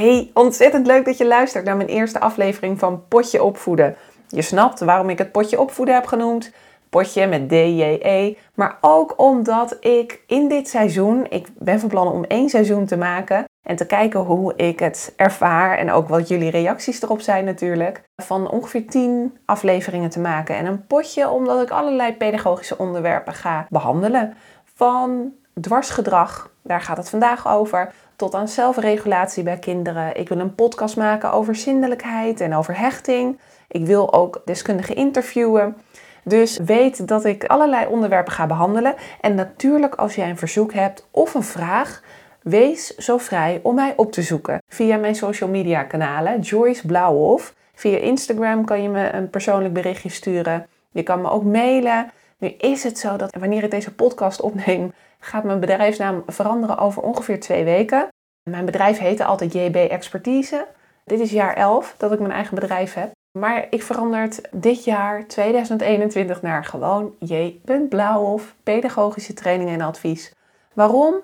Hey, ontzettend leuk dat je luistert naar mijn eerste aflevering van Potje Opvoeden. Je snapt waarom ik het potje opvoeden heb genoemd. Potje met D-J-E. Maar ook omdat ik in dit seizoen, ik ben van plan om één seizoen te maken. En te kijken hoe ik het ervaar. En ook wat jullie reacties erop zijn natuurlijk. Van ongeveer 10 afleveringen te maken. En een potje omdat ik allerlei pedagogische onderwerpen ga behandelen. Van dwarsgedrag, daar gaat het vandaag over. Tot aan zelfregulatie bij kinderen. Ik wil een podcast maken over zindelijkheid en over hechting. Ik wil ook deskundigen interviewen. Dus weet dat ik allerlei onderwerpen ga behandelen. En natuurlijk, als jij een verzoek hebt of een vraag, wees zo vrij om mij op te zoeken via mijn social media kanalen, Joyce Blauwhof. Via Instagram kan je me een persoonlijk berichtje sturen. Je kan me ook mailen. Nu is het zo dat wanneer ik deze podcast opneem, gaat mijn bedrijfsnaam veranderen over ongeveer twee weken. Mijn bedrijf heette altijd JB Expertise. Dit is jaar 11 dat ik mijn eigen bedrijf heb. Maar ik verandert dit jaar 2021 naar gewoon J. Blauwhof, pedagogische training en advies. Waarom?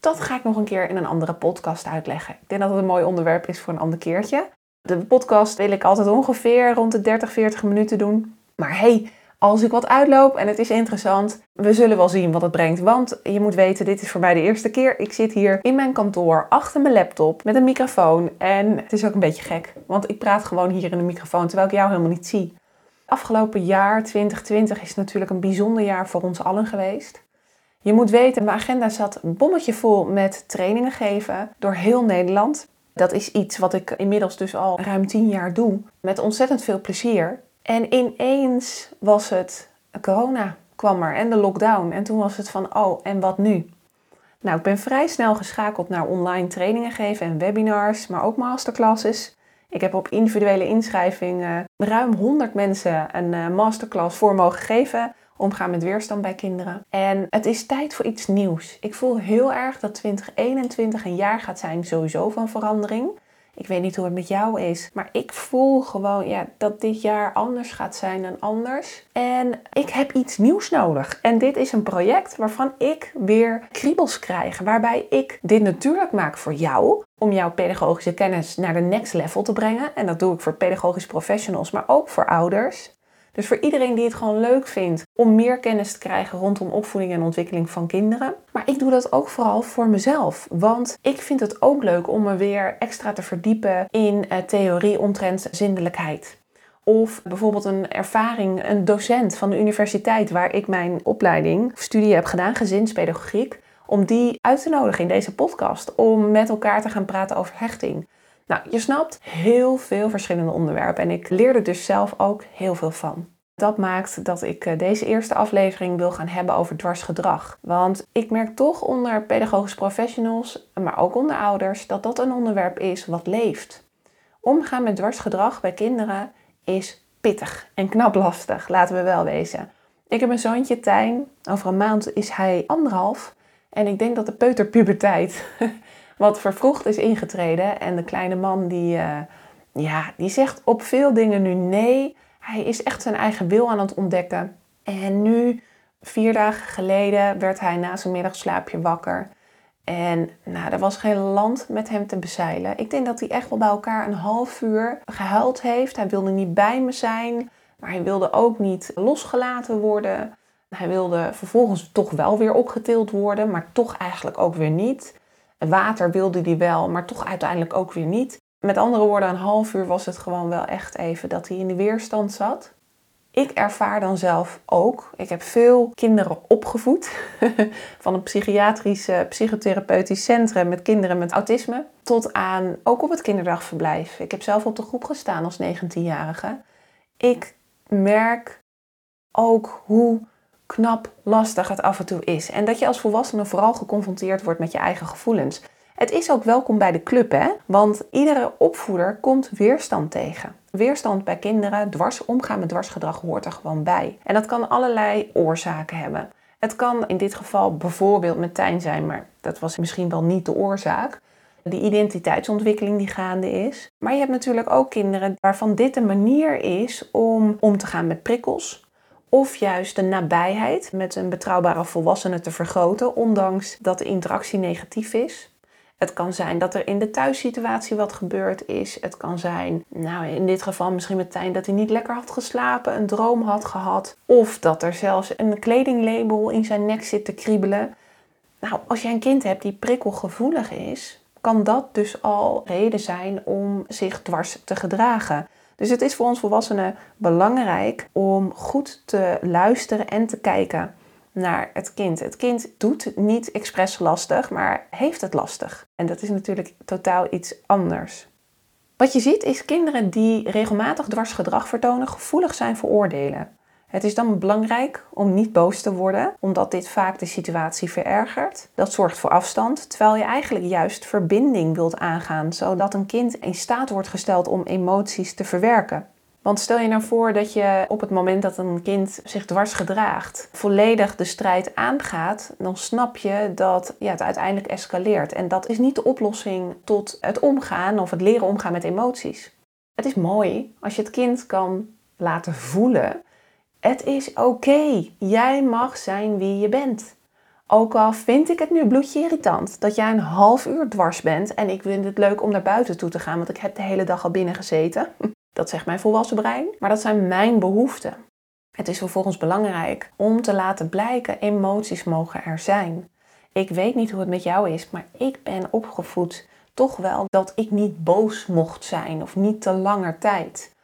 Dat ga ik nog een keer in een andere podcast uitleggen. Ik denk dat het een mooi onderwerp is voor een ander keertje. De podcast wil ik altijd ongeveer rond de 30, 40 minuten doen. Maar hey, als ik wat uitloop en het is interessant, we zullen wel zien wat het brengt. Want je moet weten, dit is voor mij de eerste keer. Ik zit hier in mijn kantoor achter mijn laptop met een microfoon. En het is ook een beetje gek, want ik praat gewoon hier in de microfoon terwijl ik jou helemaal niet zie. Afgelopen jaar, 2020, is natuurlijk een bijzonder jaar voor ons allen geweest. Je moet weten, mijn agenda zat bommetje vol met trainingen geven door heel Nederland. Dat is iets wat ik inmiddels dus al ruim 10 jaar doe. Met ontzettend veel plezier. En ineens was het corona kwam er en de lockdown. En toen was het van, oh, en wat nu? Nou, ik ben vrij snel geschakeld naar online trainingen geven en webinars, maar ook masterclasses. Ik heb op individuele inschrijving uh, ruim 100 mensen een uh, masterclass voor mogen geven. Omgaan met weerstand bij kinderen. En het is tijd voor iets nieuws. Ik voel heel erg dat 2021 een jaar gaat zijn sowieso van verandering. Ik weet niet hoe het met jou is, maar ik voel gewoon ja, dat dit jaar anders gaat zijn dan anders. En ik heb iets nieuws nodig. En dit is een project waarvan ik weer kriebels krijg. Waarbij ik dit natuurlijk maak voor jou. Om jouw pedagogische kennis naar de next level te brengen. En dat doe ik voor pedagogische professionals, maar ook voor ouders. Dus voor iedereen die het gewoon leuk vindt om meer kennis te krijgen rondom opvoeding en ontwikkeling van kinderen. Maar ik doe dat ook vooral voor mezelf. Want ik vind het ook leuk om me weer extra te verdiepen in uh, theorie omtrent zindelijkheid. Of bijvoorbeeld een ervaring, een docent van de universiteit waar ik mijn opleiding of studie heb gedaan, gezinspedagogiek, om die uit te nodigen in deze podcast. Om met elkaar te gaan praten over hechting. Nou, je snapt heel veel verschillende onderwerpen en ik leer er dus zelf ook heel veel van. Dat maakt dat ik eh, deze eerste aflevering wil gaan hebben over dwarsgedrag. Want ik merk toch onder pedagogische professionals, maar ook onder ouders, dat dat een onderwerp is wat leeft. Omgaan met dwarsgedrag bij kinderen is pittig en knap lastig, laten we wel wezen. Ik heb een zoontje, Tijn. Over een maand is hij anderhalf. En ik denk dat de peuterpuberteit wat vervroegd is ingetreden. En de kleine man die, uh, ja, die zegt op veel dingen nu nee. Hij is echt zijn eigen wil aan het ontdekken. En nu, vier dagen geleden, werd hij na zijn middagslaapje wakker. En nou, er was geen land met hem te bezeilen. Ik denk dat hij echt wel bij elkaar een half uur gehuild heeft. Hij wilde niet bij me zijn, maar hij wilde ook niet losgelaten worden. Hij wilde vervolgens toch wel weer opgetild worden, maar toch eigenlijk ook weer niet. Water wilde hij wel, maar toch uiteindelijk ook weer niet. Met andere woorden, een half uur was het gewoon wel echt even dat hij in de weerstand zat. Ik ervaar dan zelf ook. Ik heb veel kinderen opgevoed. Van een psychiatrisch, psychotherapeutisch centrum met kinderen met autisme. Tot aan ook op het kinderdagverblijf. Ik heb zelf op de groep gestaan als 19-jarige. Ik merk ook hoe knap lastig het af en toe is. En dat je als volwassene vooral geconfronteerd wordt met je eigen gevoelens. Het is ook welkom bij de club, hè? Want iedere opvoeder komt weerstand tegen. Weerstand bij kinderen, dwars omgaan met dwarsgedrag hoort er gewoon bij. En dat kan allerlei oorzaken hebben. Het kan in dit geval bijvoorbeeld met Tijn zijn, maar dat was misschien wel niet de oorzaak. Die identiteitsontwikkeling die gaande is. Maar je hebt natuurlijk ook kinderen waarvan dit een manier is om om te gaan met prikkels. Of juist de nabijheid met een betrouwbare volwassene te vergroten, ondanks dat de interactie negatief is. Het kan zijn dat er in de thuissituatie wat gebeurd is. Het kan zijn, nou in dit geval misschien met Tijn, dat hij niet lekker had geslapen, een droom had gehad. Of dat er zelfs een kledinglabel in zijn nek zit te kriebelen. Nou, als je een kind hebt die prikkelgevoelig is, kan dat dus al reden zijn om zich dwars te gedragen. Dus het is voor ons volwassenen belangrijk om goed te luisteren en te kijken naar het kind. Het kind doet niet expres lastig, maar heeft het lastig. En dat is natuurlijk totaal iets anders. Wat je ziet is kinderen die regelmatig dwarsgedrag vertonen gevoelig zijn voor oordelen. Het is dan belangrijk om niet boos te worden, omdat dit vaak de situatie verergert. Dat zorgt voor afstand, terwijl je eigenlijk juist verbinding wilt aangaan, zodat een kind in staat wordt gesteld om emoties te verwerken. Want stel je nou voor dat je op het moment dat een kind zich dwars gedraagt, volledig de strijd aangaat, dan snap je dat ja, het uiteindelijk escaleert. En dat is niet de oplossing tot het omgaan of het leren omgaan met emoties. Het is mooi als je het kind kan laten voelen. Het is oké. Jij mag zijn wie je bent. Ook al vind ik het nu bloedje irritant dat jij een half uur dwars bent en ik vind het leuk om naar buiten toe te gaan, want ik heb de hele dag al binnen gezeten. Dat zegt mijn volwassen brein, maar dat zijn mijn behoeften. Het is vervolgens belangrijk om te laten blijken, emoties mogen er zijn. Ik weet niet hoe het met jou is, maar ik ben opgevoed toch wel dat ik niet boos mocht zijn of niet te langer tijd.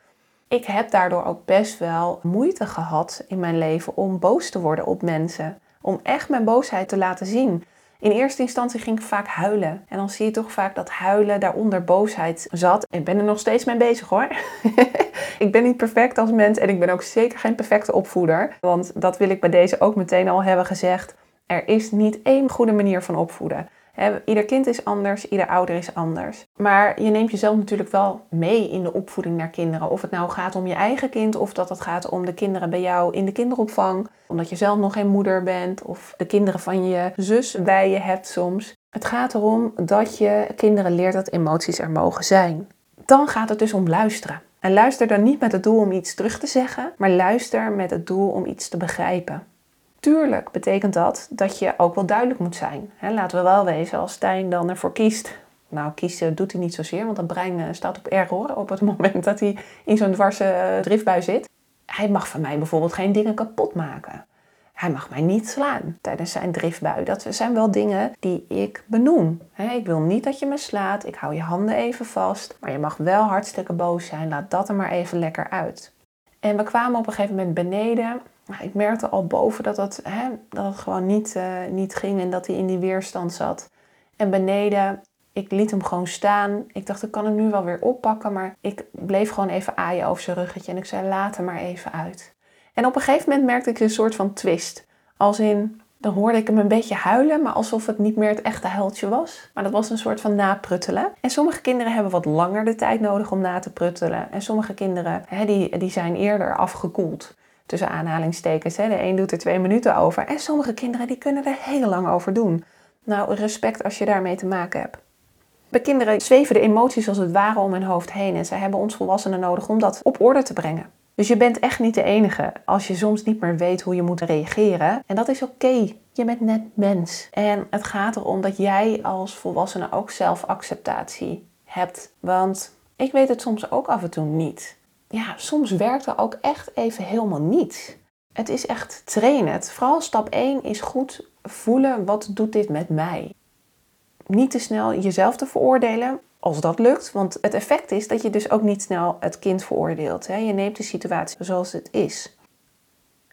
Ik heb daardoor ook best wel moeite gehad in mijn leven om boos te worden op mensen. Om echt mijn boosheid te laten zien. In eerste instantie ging ik vaak huilen. En dan zie je toch vaak dat huilen daaronder boosheid zat. Ik ben er nog steeds mee bezig hoor. ik ben niet perfect als mens en ik ben ook zeker geen perfecte opvoeder. Want dat wil ik bij deze ook meteen al hebben gezegd. Er is niet één goede manier van opvoeden ieder kind is anders, ieder ouder is anders. Maar je neemt jezelf natuurlijk wel mee in de opvoeding naar kinderen. Of het nou gaat om je eigen kind of dat het gaat om de kinderen bij jou in de kinderopvang. Omdat je zelf nog geen moeder bent of de kinderen van je zus bij je hebt soms. Het gaat erom dat je kinderen leert dat emoties er mogen zijn. Dan gaat het dus om luisteren. En luister dan niet met het doel om iets terug te zeggen, maar luister met het doel om iets te begrijpen. Tuurlijk betekent dat dat je ook wel duidelijk moet zijn. laten we wel wezen, als Stijn dan ervoor kiest. Nou, kiezen doet hij niet zozeer, want dat brein eh, staat op error op het moment dat hij in zo'n dwarse eh, driftbui zit. Hij mag van mij bijvoorbeeld geen dingen kapot maken. Hij mag mij niet slaan tijdens zijn driftbui. Dat zijn wel dingen die ik benoem. ik wil niet dat je me slaat. Ik hou je handen even vast. Maar je mag wel hartstikke boos zijn. Laat dat er maar even lekker uit. En we kwamen op een gegeven moment beneden ik merkte al boven dat het, hè, dat gewoon niet, uh, niet ging en dat hij in die weerstand zat. En beneden, ik liet hem gewoon staan. Ik dacht, ik kan hem nu wel weer oppakken, maar ik bleef gewoon even aaien over zijn ruggetje. En ik zei, laat hem maar even uit. En op een gegeven moment merkte ik een soort van twist. Als in, dan hoorde ik hem een beetje huilen, maar alsof het niet meer het echte huiltje was. Maar dat was een soort van napruttelen. En sommige kinderen hebben wat langer de tijd nodig om na te pruttelen. En sommige kinderen, hè, die, die zijn eerder afgekoeld tussen aanhalingstekens. Hè. De een doet er twee minuten over. En sommige kinderen die kunnen er heel lang over doen. Nou, respect als je daarmee te maken hebt. Bij kinderen zweven de emoties als het ware om hun hoofd heen. En zij hebben ons volwassenen nodig om dat op orde te brengen. Dus je bent echt niet de enige als je soms niet meer weet hoe je moet reageren. En dat is oké. Je bent net mens. En het gaat erom dat jij als volwassene ook zelfacceptatie hebt. Want ik weet het soms ook af en toe niet ja, soms werkt er ook echt even helemaal niet. Het is echt trainen. Vooral stap 1 is goed voelen wat doet dit met mij. Niet te snel jezelf te veroordelen als dat lukt, want het effect is dat je dus ook niet snel het kind veroordeelt. Hè? Je neemt de situatie zoals het is.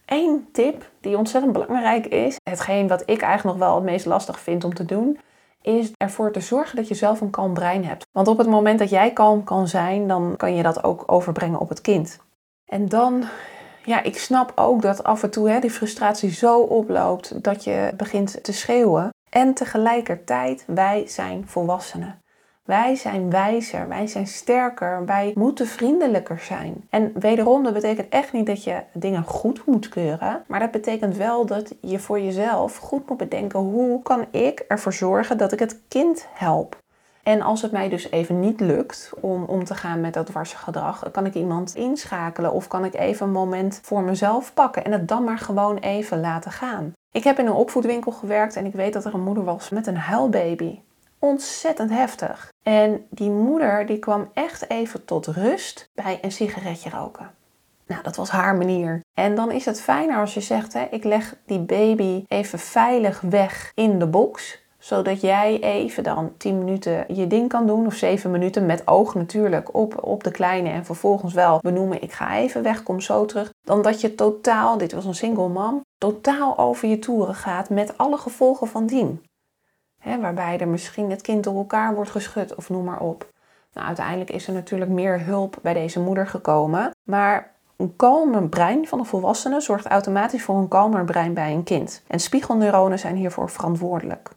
Eén tip die ontzettend belangrijk is, hetgeen wat ik eigenlijk nog wel het meest lastig vind om te doen, is ervoor te zorgen dat je zelf een kalm brein hebt. Want op het moment dat jij kalm kan zijn, dan kan je dat ook overbrengen op het kind. En dan ja, ik snap ook dat af en toe hè, die frustratie zo oploopt dat je begint te schreeuwen. En tegelijkertijd, wij zijn volwassenen. Wij zijn wijzer, wij zijn sterker, wij moeten vriendelijker zijn. En wederom, dat betekent echt niet dat je dingen goed moet keuren, maar dat betekent wel dat je voor jezelf goed moet bedenken hoe kan ik ervoor zorgen dat ik het kind help. En als het mij dus even niet lukt om om te gaan met dat dwarse gedrag, kan ik iemand inschakelen of kan ik even een moment voor mezelf pakken en het dan maar gewoon even laten gaan. Ik heb in een opvoedwinkel gewerkt en ik weet dat er een moeder was met een huilbaby. Ontzettend heftig. En die moeder die kwam echt even tot rust bij een sigaretje roken. Nou, dat was haar manier. En dan is het fijner als je zegt: hè, ik leg die baby even veilig weg in de box zodat jij even dan 10 minuten je ding kan doen. Of 7 minuten met oog natuurlijk op, op de kleine. En vervolgens wel benoemen, ik ga even weg, kom zo terug. Dan dat je totaal, dit was een single mom, totaal over je toeren gaat met alle gevolgen van dien. Waarbij er misschien het kind door elkaar wordt geschud of noem maar op. Nou, uiteindelijk is er natuurlijk meer hulp bij deze moeder gekomen. Maar een kalmer brein van een volwassene zorgt automatisch voor een kalmer brein bij een kind. En spiegelneuronen zijn hiervoor verantwoordelijk.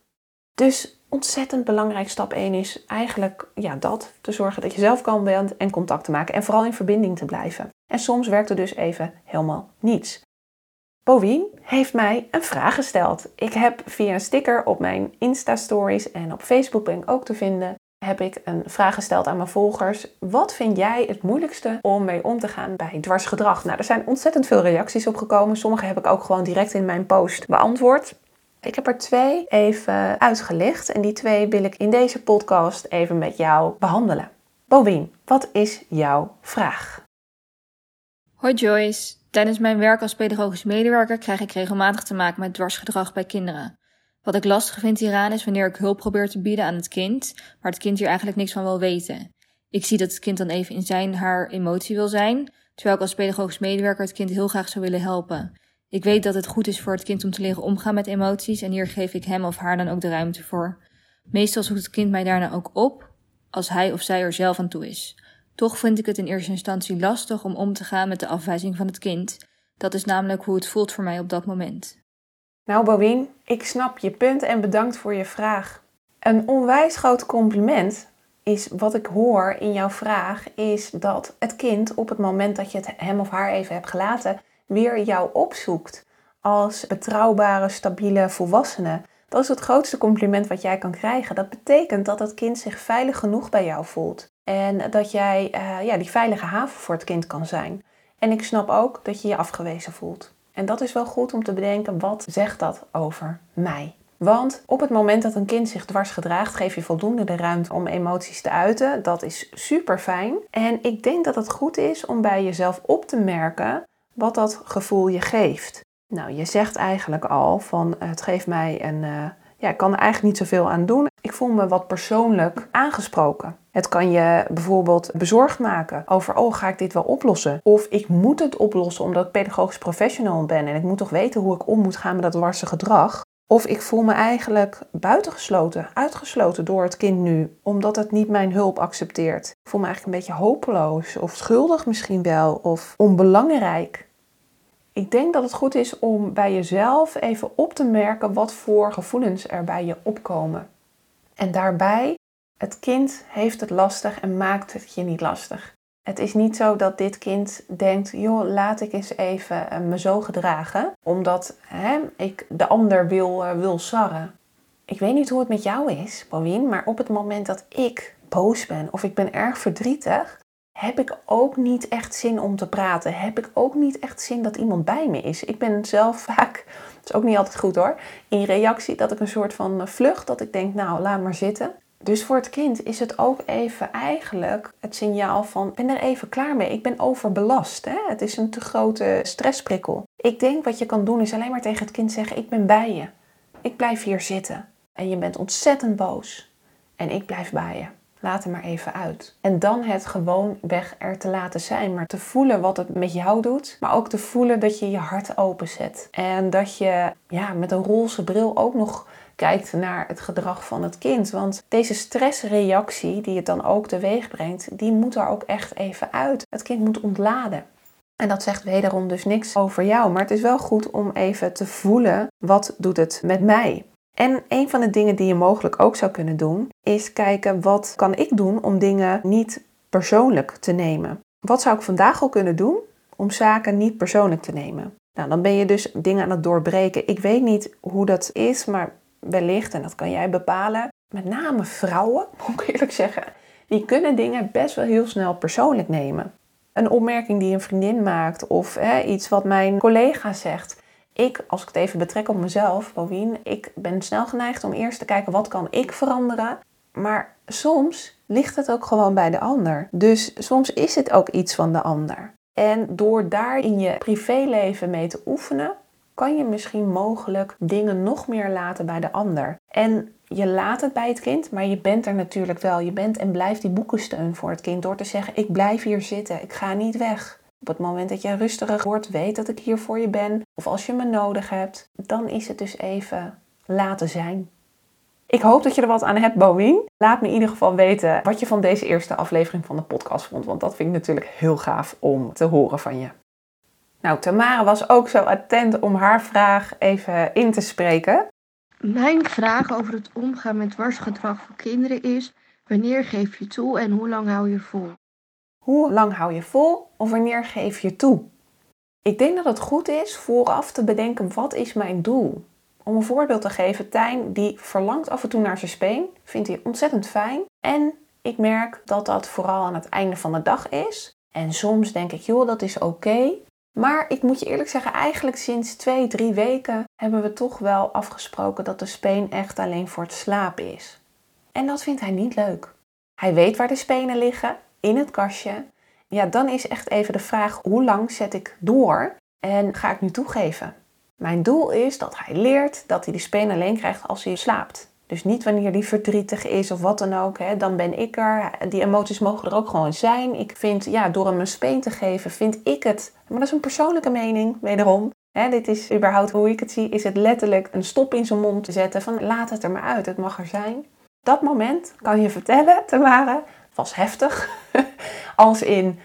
Dus ontzettend belangrijk stap 1 is eigenlijk ja, dat. Te zorgen dat je zelf kalm bent en contact te maken. En vooral in verbinding te blijven. En soms werkt er dus even helemaal niets. Bovien heeft mij een vraag gesteld. Ik heb via een sticker op mijn Insta-stories en op Facebook ben ik ook te vinden. Heb ik een vraag gesteld aan mijn volgers. Wat vind jij het moeilijkste om mee om te gaan bij dwarsgedrag? Nou, er zijn ontzettend veel reacties op gekomen. Sommige heb ik ook gewoon direct in mijn post beantwoord. Ik heb er twee even uitgelicht en die twee wil ik in deze podcast even met jou behandelen. Bovien, wat is jouw vraag? Hoi Joyce. Tijdens mijn werk als pedagogisch medewerker krijg ik regelmatig te maken met dwarsgedrag bij kinderen. Wat ik lastig vind hieraan is wanneer ik hulp probeer te bieden aan het kind, maar het kind hier eigenlijk niks van wil weten. Ik zie dat het kind dan even in zijn haar emotie wil zijn, terwijl ik als pedagogisch medewerker het kind heel graag zou willen helpen. Ik weet dat het goed is voor het kind om te leren omgaan met emoties en hier geef ik hem of haar dan ook de ruimte voor. Meestal zoekt het kind mij daarna ook op als hij of zij er zelf aan toe is. Toch vind ik het in eerste instantie lastig om om te gaan met de afwijzing van het kind. Dat is namelijk hoe het voelt voor mij op dat moment. Nou, Bowien, ik snap je punt en bedankt voor je vraag. Een onwijs groot compliment is wat ik hoor in jouw vraag, is dat het kind op het moment dat je het hem of haar even hebt gelaten, weer jou opzoekt als betrouwbare, stabiele volwassene. Dat is het grootste compliment wat jij kan krijgen. Dat betekent dat het kind zich veilig genoeg bij jou voelt. En dat jij uh, ja, die veilige haven voor het kind kan zijn. En ik snap ook dat je je afgewezen voelt. En dat is wel goed om te bedenken, wat zegt dat over mij? Want op het moment dat een kind zich dwars gedraagt, geef je voldoende de ruimte om emoties te uiten. Dat is super fijn. En ik denk dat het goed is om bij jezelf op te merken wat dat gevoel je geeft. Nou, je zegt eigenlijk al van het geeft mij een. Uh, ja, ik kan er eigenlijk niet zoveel aan doen. Ik voel me wat persoonlijk aangesproken. Het kan je bijvoorbeeld bezorgd maken over, oh, ga ik dit wel oplossen? Of ik moet het oplossen omdat ik pedagogisch professional ben en ik moet toch weten hoe ik om moet gaan met dat dwarse gedrag. Of ik voel me eigenlijk buitengesloten, uitgesloten door het kind nu, omdat het niet mijn hulp accepteert. Ik voel me eigenlijk een beetje hopeloos of schuldig misschien wel of onbelangrijk. Ik denk dat het goed is om bij jezelf even op te merken wat voor gevoelens er bij je opkomen. En daarbij, het kind heeft het lastig en maakt het je niet lastig. Het is niet zo dat dit kind denkt, joh, laat ik eens even eh, me zo gedragen, omdat hè, ik de ander wil, uh, wil sarren. Ik weet niet hoe het met jou is, Pauline, maar op het moment dat ik boos ben of ik ben erg verdrietig, heb ik ook niet echt zin om te praten. Heb ik ook niet echt zin dat iemand bij me is. Ik ben zelf vaak, dat is ook niet altijd goed hoor, in reactie dat ik een soort van vlucht, dat ik denk, nou, laat maar zitten. Dus voor het kind is het ook even eigenlijk het signaal van: ik ben er even klaar mee. Ik ben overbelast. Hè? Het is een te grote stressprikkel. Ik denk wat je kan doen is alleen maar tegen het kind zeggen: Ik ben bij je. Ik blijf hier zitten. En je bent ontzettend boos. En ik blijf bij je. Laat hem maar even uit. En dan het gewoon weg er te laten zijn. Maar te voelen wat het met jou doet. Maar ook te voelen dat je je hart openzet. En dat je ja, met een roze bril ook nog kijkt naar het gedrag van het kind. Want deze stressreactie die het dan ook teweeg brengt, die moet er ook echt even uit. Het kind moet ontladen. En dat zegt wederom dus niks over jou, maar het is wel goed om even te voelen wat doet het met mij. En een van de dingen die je mogelijk ook zou kunnen doen, is kijken wat kan ik doen om dingen niet persoonlijk te nemen. Wat zou ik vandaag al kunnen doen om zaken niet persoonlijk te nemen? Nou, dan ben je dus dingen aan het doorbreken. Ik weet niet hoe dat is, maar wellicht, en dat kan jij bepalen, met name vrouwen, moet ik eerlijk zeggen, die kunnen dingen best wel heel snel persoonlijk nemen. Een opmerking die een vriendin maakt of hè, iets wat mijn collega zegt. Ik, als ik het even betrek op mezelf, Bovien, ik ben snel geneigd om eerst te kijken wat kan ik veranderen. Maar soms ligt het ook gewoon bij de ander. Dus soms is het ook iets van de ander. En door daar in je privéleven mee te oefenen, kan je misschien mogelijk dingen nog meer laten bij de ander. En je laat het bij het kind, maar je bent er natuurlijk wel. Je bent en blijft die boekensteun voor het kind door te zeggen: Ik blijf hier zitten, ik ga niet weg. Op het moment dat je rustiger wordt, weet dat ik hier voor je ben. Of als je me nodig hebt, dan is het dus even laten zijn. Ik hoop dat je er wat aan hebt, Boeing. Laat me in ieder geval weten wat je van deze eerste aflevering van de podcast vond. Want dat vind ik natuurlijk heel gaaf om te horen van je. Nou, Tamara was ook zo attent om haar vraag even in te spreken. Mijn vraag over het omgaan met dwarsgedrag voor kinderen is: wanneer geef je toe en hoe lang hou je vol? Hoe lang hou je vol of wanneer geef je toe? Ik denk dat het goed is vooraf te bedenken wat is mijn doel. Om een voorbeeld te geven, Tijn die verlangt af en toe naar zijn speen, vindt hij ontzettend fijn. En ik merk dat dat vooral aan het einde van de dag is. En soms denk ik, joh, dat is oké. Maar ik moet je eerlijk zeggen, eigenlijk sinds twee, drie weken hebben we toch wel afgesproken dat de speen echt alleen voor het slapen is. En dat vindt hij niet leuk. Hij weet waar de spenen liggen, in het kastje. Ja, dan is echt even de vraag, hoe lang zet ik door en ga ik nu toegeven? Mijn doel is dat hij leert dat hij de speen alleen krijgt als hij slaapt. Dus niet wanneer hij verdrietig is of wat dan ook. Hè, dan ben ik er. Die emoties mogen er ook gewoon zijn. Ik vind, ja, door hem een speen te geven, vind ik het. Maar dat is een persoonlijke mening, wederom. Hè, dit is überhaupt hoe ik het zie. Is het letterlijk een stop in zijn mond te zetten van laat het er maar uit. Het mag er zijn. Dat moment kan je vertellen, Tamara, was heftig. Als in,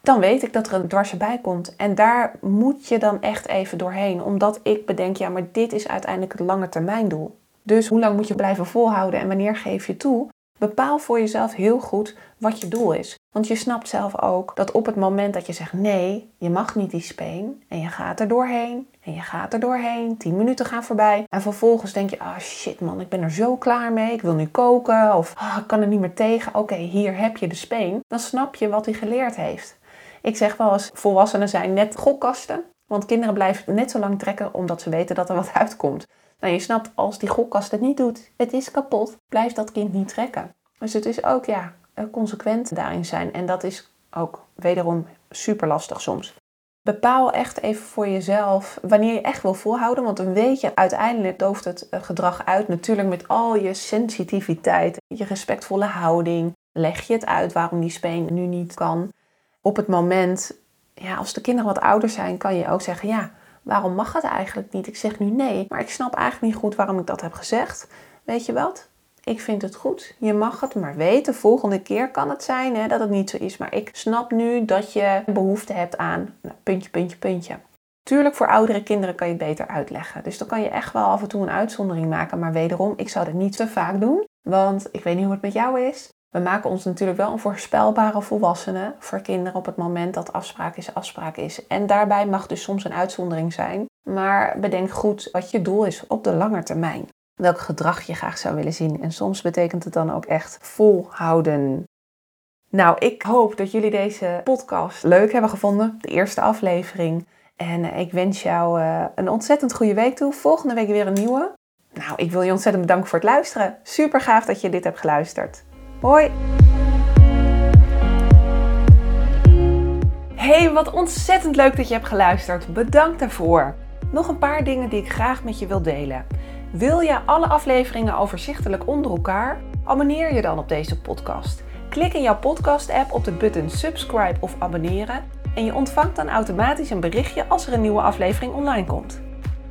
dan weet ik dat er een dwars bij komt. En daar moet je dan echt even doorheen. Omdat ik bedenk, ja, maar dit is uiteindelijk het lange termijn doel. Dus hoe lang moet je blijven volhouden en wanneer geef je toe? Bepaal voor jezelf heel goed wat je doel is. Want je snapt zelf ook dat op het moment dat je zegt nee, je mag niet die speen en je gaat er doorheen en je gaat er doorheen, 10 minuten gaan voorbij en vervolgens denk je, ah oh shit man, ik ben er zo klaar mee, ik wil nu koken of oh, ik kan er niet meer tegen, oké, hier heb je de speen. Dan snap je wat hij geleerd heeft. Ik zeg wel eens, volwassenen zijn net gokkasten, want kinderen blijven net zo lang trekken omdat ze weten dat er wat uitkomt. Nou, je snapt, als die gokkast het niet doet, het is kapot, blijft dat kind niet trekken. Dus het is ook, ja, consequent daarin zijn. En dat is ook wederom super lastig soms. Bepaal echt even voor jezelf wanneer je echt wil volhouden. Want dan weet je uiteindelijk dooft het eh, gedrag uit. Natuurlijk met al je sensitiviteit, je respectvolle houding. Leg je het uit waarom die speen nu niet kan. Op het moment, ja, als de kinderen wat ouder zijn, kan je ook zeggen: ja, waarom mag het eigenlijk niet? Ik zeg nu nee, maar ik snap eigenlijk niet goed waarom ik dat heb gezegd. Weet je wat? Ik vind het goed. Je mag het maar weten. Volgende keer kan het zijn hè, dat het niet zo is. Maar ik snap nu dat je behoefte hebt aan nou, puntje, puntje, puntje. Tuurlijk, voor oudere kinderen kan je het beter uitleggen. Dus dan kan je echt wel af en toe een uitzondering maken. Maar wederom, ik zou het niet te vaak doen. Want ik weet niet hoe het met jou is. We maken ons natuurlijk wel een voorspelbare volwassene voor kinderen op het moment dat afspraak is afspraak is. En daarbij mag dus soms een uitzondering zijn. Maar bedenk goed wat je doel is op de lange termijn. Welk gedrag je graag zou willen zien. En soms betekent het dan ook echt volhouden. Nou, ik hoop dat jullie deze podcast leuk hebben gevonden. De eerste aflevering. En ik wens jou eh, een ontzettend goede week toe. Volgende week weer een nieuwe. Nou, ik wil je ontzettend bedanken voor het luisteren. Super gaaf dat je dit hebt geluisterd. Hoi! Hey, wat ontzettend leuk dat je hebt geluisterd. Bedankt daarvoor. Nog een paar dingen die ik graag met je wil delen. Wil je alle afleveringen overzichtelijk onder elkaar? Abonneer je dan op deze podcast. Klik in jouw podcast-app op de button subscribe of abonneren en je ontvangt dan automatisch een berichtje als er een nieuwe aflevering online komt.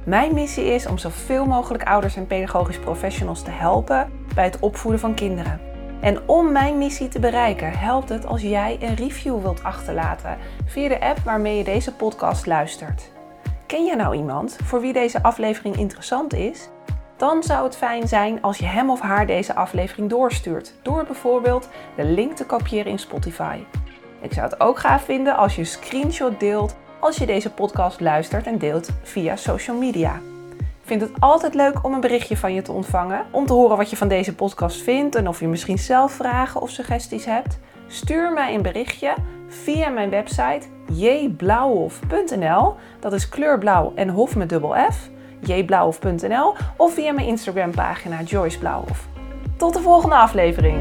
Mijn missie is om zoveel mogelijk ouders en pedagogisch professionals te helpen bij het opvoeden van kinderen. En om mijn missie te bereiken, helpt het als jij een review wilt achterlaten via de app waarmee je deze podcast luistert. Ken je nou iemand voor wie deze aflevering interessant is? Dan zou het fijn zijn als je hem of haar deze aflevering doorstuurt, door bijvoorbeeld de link te kopiëren in Spotify. Ik zou het ook gaaf vinden als je een screenshot deelt als je deze podcast luistert en deelt via social media. Vind het altijd leuk om een berichtje van je te ontvangen, om te horen wat je van deze podcast vindt en of je misschien zelf vragen of suggesties hebt. Stuur mij een berichtje via mijn website jblauwhof.nl. Dat is kleurblauw en hof met dubbel F. jblauwhof.nl of via mijn Instagram pagina Joyce Blauwhof. Tot de volgende aflevering.